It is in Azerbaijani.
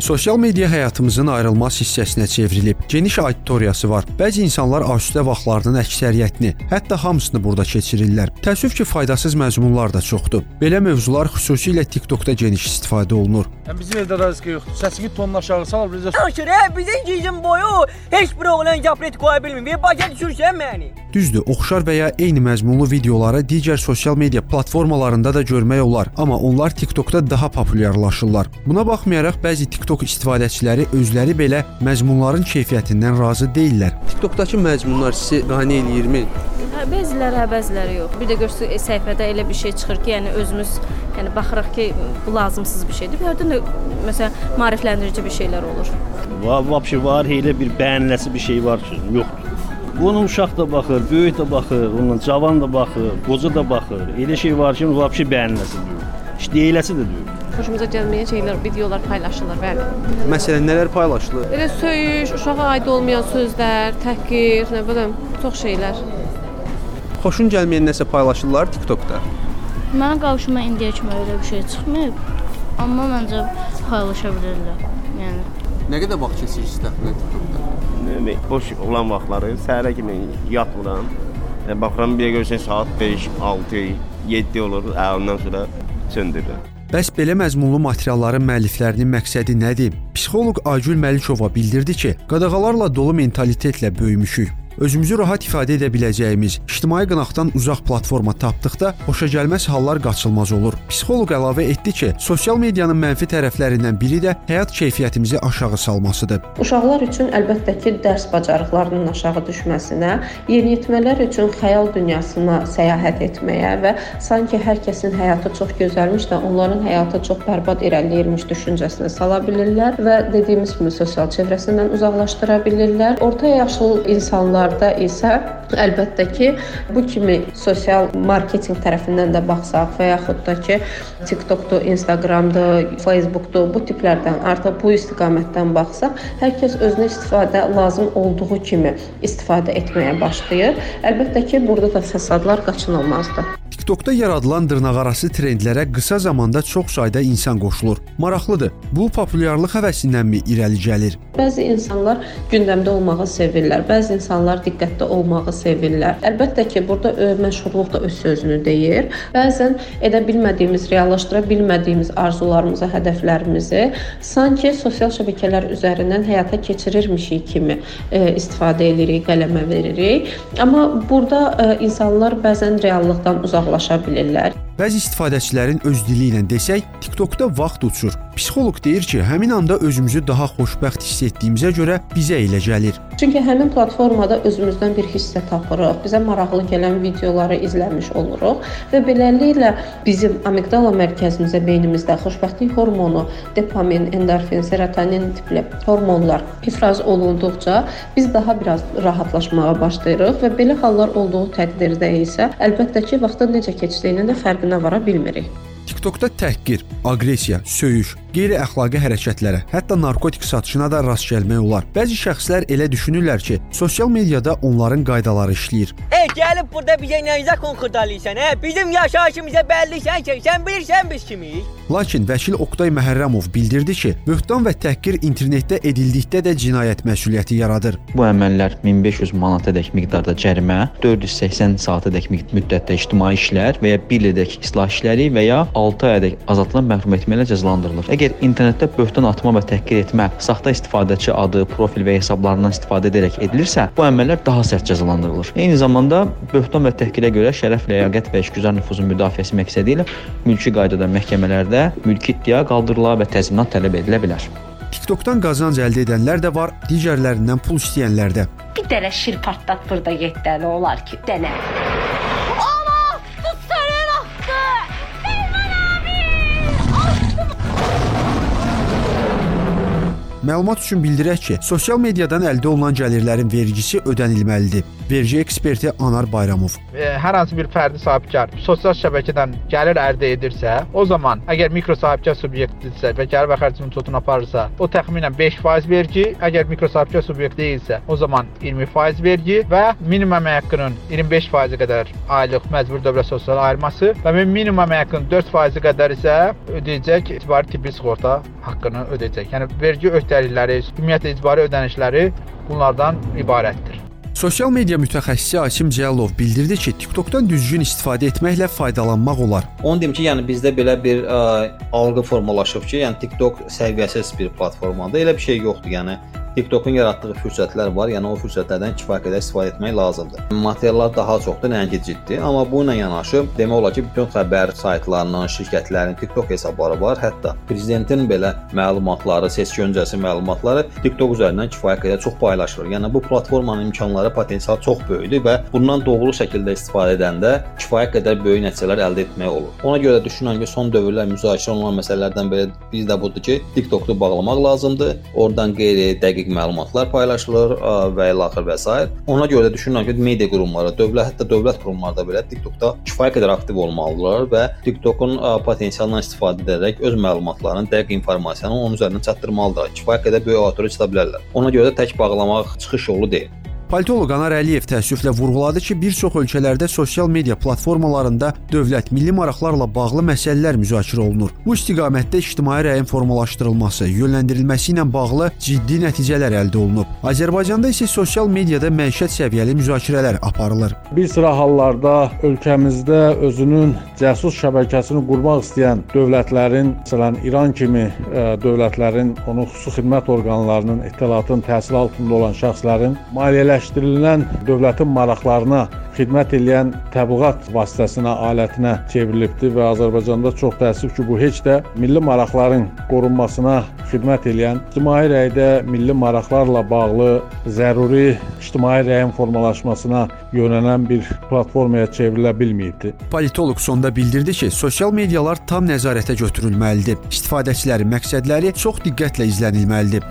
Sosial media həyatımızın ayrılmaz hissəsinə çevrilib. Geniş auditoriyası var. Bəzi insanlar asudə vaxtlarının əksəriyyətini, hətta hamısını burada keçirirlər. Təəssüf ki, faydasız məzmunlar da çoxdur. Belə mövzular xüsusilə TikTokda geniş istifadə olunur. Yəni bizim evdə razı yoxdur. Səsini tonla aşağı sal, bizə Danışır, hə, bizim gecin boyu heç bir oğlan capret qoya bilmir. Bir başa düşürsən məni. Düzdür, oxşar və ya eyni məzmunlu videoları digər sosial media platformalarında da görmək olar, amma onlar TikTokda daha populyarlaşırlar. Buna baxmayaraq bəzi TikTok istifadəçiləri özləri belə məzmunların keyfiyyətindən razı deyillər. TikTokdakı məzmunlar sizi qane eləyirmi? Hə, bəziləri, hə, bəziləri yox. Bir də görsə səhifədə elə bir şey çıxır ki, yəni özümüz yəni baxırıq ki, bu lazımsız bir şeydir. Bir hərdən də məsələn maarifləndirici bir şeylər olur. Va vəbşi var, elə bir bəyəniləsi bir şey var ki, yoxdur. Bunun uşaq da baxır, böyük də baxır, onun cavan da baxır, qoca da baxır. Elə şey var ki, vəbşi bəyəniləsi deyil. İşte deyiləsi də deyil. Xoşumuza gəlməyən şeylər, videolar paylaşılır, bəli. Məsələn, nələr paylaşılır? Elə söyüş, uşağa aid olmayan sözlər, təhqir, nə bilim, çox şeylər. Xoşun gəlməyən nəsə paylaşırlar TikTokda. Mənə qarşıma indiyə kimi elə bir şey çıxmayıb. Amma məncə paylaşa bilərlər. Yəni Nə qədər vaxt keçirirsiniz təxminən TikTokda? Nə, boş olan vaxtları səhərə kimi yatmıram. Baxıram bir görsən saat 5, 6, 7 olur. Ə, ondan sonra söndürürəm. Bəs belə məzmunlu materialların müəlliflərinin məqsədi nədir? Psixoloq Aygül Məlikova bildirdi ki, qadağalarla dolu mentalitetlə böyümüşük. Özümüzü rahat ifadə edə biləcəyimiz, ictimai qınaqdan uzaq platforma tapdıqda xoşagəlməz hallar qaçılmaz olur. Psixoloq əlavə etdi ki, sosial medianın mənfi tərəflərindən biri də həyat keyfiyyətimizi aşağı salmasıdır. Uşaqlar üçün əlbəttə ki, dərs bacarıqlarının aşağı düşməsinə, yeniyetmələr üçün xəyal dünyasına səyahət etməyə və sanki hər kəsin həyatı çox gözəlmiş də onların həyatı çox bərbad irəliləyirmiş düşüncəsinə sala bilirlər və dediyimiz kimi sosial çevrəsindən uzaqlaşdıra bilirlər. Orta yaşlı insanlar hallarda isə əlbəttə ki, bu kimi sosial marketinq tərəfindən də baxsaq və yaxud da ki, TikTokdur, Instagramdır, Facebookdur, bu tiplərdən artıq bu istiqamətdən baxsaq, hər kəs özünə istifadə lazım olduğu kimi istifadə etməyə başlayır. Əlbəttə ki, burada da fəsadlar qaçınılmazdır. TikTokda yaradılan dırnaqarası trendlərə qısa zamanda çox sayda insan qoşulur. Maraqlıdır. Bu populyarlıq həvəsindənmi irəli gəlir? Bəzi insanlar gündəmdə olmağı sevirlər, bəzi insanlar diqqətdə olmağı sevirlər. Əlbəttə ki, burada ö, məşhurluq da öz sözünü deyir. Bəzən edə bilmədiyimiz, reallaşdıra bilmədiyimiz arzularımızı, hədəflərimizi sanki sosial şəbəkələr üzərindən həyata keçirirmişik kimi e, istifadə edirik, qələmə veririk. Amma burada e, insanlar bəzən reallıqdan uzaqlaşa bilirlər. Bəzi istifadəçilərin öz dili ilə desək, TikTokda vaxt uçur. Psixoloq deyir ki, həmin anda özümüzü daha xoşbəxt hiss etdiyimizə görə bizə elə gəlir. Çünki həmin platformada özümüzdən bir hissə tapırıq, bizə maraqlı gələn videoları izləmiş oluruq və beləliklə bizim amigdala mərkəzimizə, beynimizdə xoşbəxtlik hormonu, dopamin, endorfin, serotonin tipli hormonlar ifraz olunduqca biz daha biraz rahatlaşmağa başlayırıq və belə hallar olduğu təqdirdə isə əlbəttə ki, vaxtın necə keçdiyinin də fərqinə vara bilmirik. TikTokda təhqir, aqressiya, söyüş, qeyri-əxlaqi hərəkətlərə, hətta narkotik satışına da rast gəlmək olar. Bəzi şəxslər elə düşünürlər ki, sosial mediada onların qaydaları işləyir. E, gəlib burada bizə nəyizə konxurdalıysan, hə? Bizim yaşayışımıza bəllisən ki, sən bilirsən biz kimik? Lakin vəkil Oqtay Məhərrəmov bildirdi ki, böhtan və təhqir internetdə edildikdə də cinayət məsuliyyəti yaradır. Bu əməllər 1500 manatadək miqdarda cərimə, 480 saatadək müddətdə ictimai işlər və ya 1 ilədək islah işləri və ya 6 aydək azadlıqdan məhrum etmə ilə cəzalandırılır. Əgər internetdə böhtan atma və təhqir etmə, saxta istifadəçi adı, profil və hesablarından istifadə edərək edilirsə, bu əməllər daha sərt cəzalandırılır. Eyni zamanda böhtan və təhqirə görə şərəf, ləyaqət və işgüzar nüfuzun müdafiəsi məqsədi ilə mülki qaydada məhkəmələrdə mülki iddia qaldırıla və təzminat tələb edilə bilər. TikTokdan qazanc əldə edənlər də var, digərlərindən pul istəyənlər də. Bir dənə şir partlat burada 7 dənə olar ki, dənə. Məlumat üçün bildirək ki, sosial mediadan əldə olunan gəlirlərin vergisi ödənilməlidir. Vergi eksperti Anar Bayramov. E, hər hansı bir fərdi sahibkar sosial şəbəkədən gəlir əldə edirsə, o zaman əgər mikro sahibkar subyektidirsə və gəlir və xərc münasibətini aparırsa, o təxminən 5% vergi, əgər mikro sahibkar subyekt deyilsə, o zaman 20% vergi və minimum əmək haqqının 25% qədər aylıq məcburi dövlət sosial ayırması və minimum əmək haqqının 4% qədər isə ödəyəcək icbari tibbi sığorta haqqını ödəyəcək. Yəni vergi öhdəlikləri, ümumiyyətlə icbari ödənişləri bunlardan ibarətdir. Sosial media mütəxəssisi Asim Cəlilov bildirdi ki, TikTokdan düzgün istifadə etməklə faydalanmaq olar. Onu deyim ki, yəni bizdə belə bir ə, algı formalaşıb ki, yəni TikTok səviyyəsiz bir platformadır. Elə bir şey yoxdur, yəni TikTokun yaratdığı fürsətlər var, yəni o fürsətlərdən kifayət qədər istifadə etmək lazımdır. Materiallar daha çoxdur, nəinki ciddi, amma bu ilə yanaşı demək olar ki, bütün xəbər saytlarının, şirkətlərin TikTok hesabları var. Hətta prezidentin belə məlumatları, seçki öncəsi məlumatları TikTok üzərindən kifayət qədər çox paylaşılır. Yəni bu platformanın imkanları, potensialı çox böyükdür və bundan doğru şəkildə istifadə edəndə kifayət qədər böyük nəticələr əldə etmək olur. Ona görə düşünürəm ki, son dövrlər müzakirə olunan məsələlərdən biri bir də budur ki, TikTok'u bağlamaq lazımdır. Oradan qeyri dəqiq məlumatlar paylaşılır və ilaxır və s. Ona görə də düşünürəm ki, media qurumları, dövlət, hətta dövlət qurumları da belə TikTokda kifayət qədər aktiv olmalıdırlar və TikTokun potensialından istifadə edərək öz məlumatlarını, dəqiq informasiyanı onun üzərindən çatdırmalıdırlar. Kifayət qədər böyük auditoriya çata bilərlər. Ona görə də tək bağlamaq çıxış yolu deyil. Politoloq Anar Əliyev təəssüflə vurğuladı ki, bir çox ölkələrdə sosial media platformalarında dövlət milli maraqlarla bağlı məsələlər müzakirə olunur. Bu istiqamətdə ictimai rəyin formalaşdırılması, yönləndirilməsi ilə bağlı ciddi nəticələr əldə olunub. Azərbaycanda isə sosial mediada məişət səviyyəli müzakirələr aparılır. Bir sıra hallarda ölkəmizdə özünün cəsus şəbəkəsini qurmaq istəyən dövlətlərin, məsələn İran kimi ə, dövlətlərin, onun xüsusi xidmət orqanlarının, ehtəlatın təsiri altında olan şəxslərin maliyyələr əhəlləşdirilən dövlətin maraqlarına xidmət edən təbliğat vasitəsinə, alətinə çevrilibdir və Azərbaycanda çox təəssüf ki, bu heç də milli maraqların qorunmasına xidmət edən, ictimai rəydə milli maraqlarla bağlı zəruri ictimai rəyin formalaşmasına yönələn bir platformaya çevrilə bilməyibdir. Politoloq sonda bildirdi ki, sosial medialar tam nəzarətə götürülməlidir. İstifadəçilərin məqsədləri çox diqqətlə izlənilməlidir.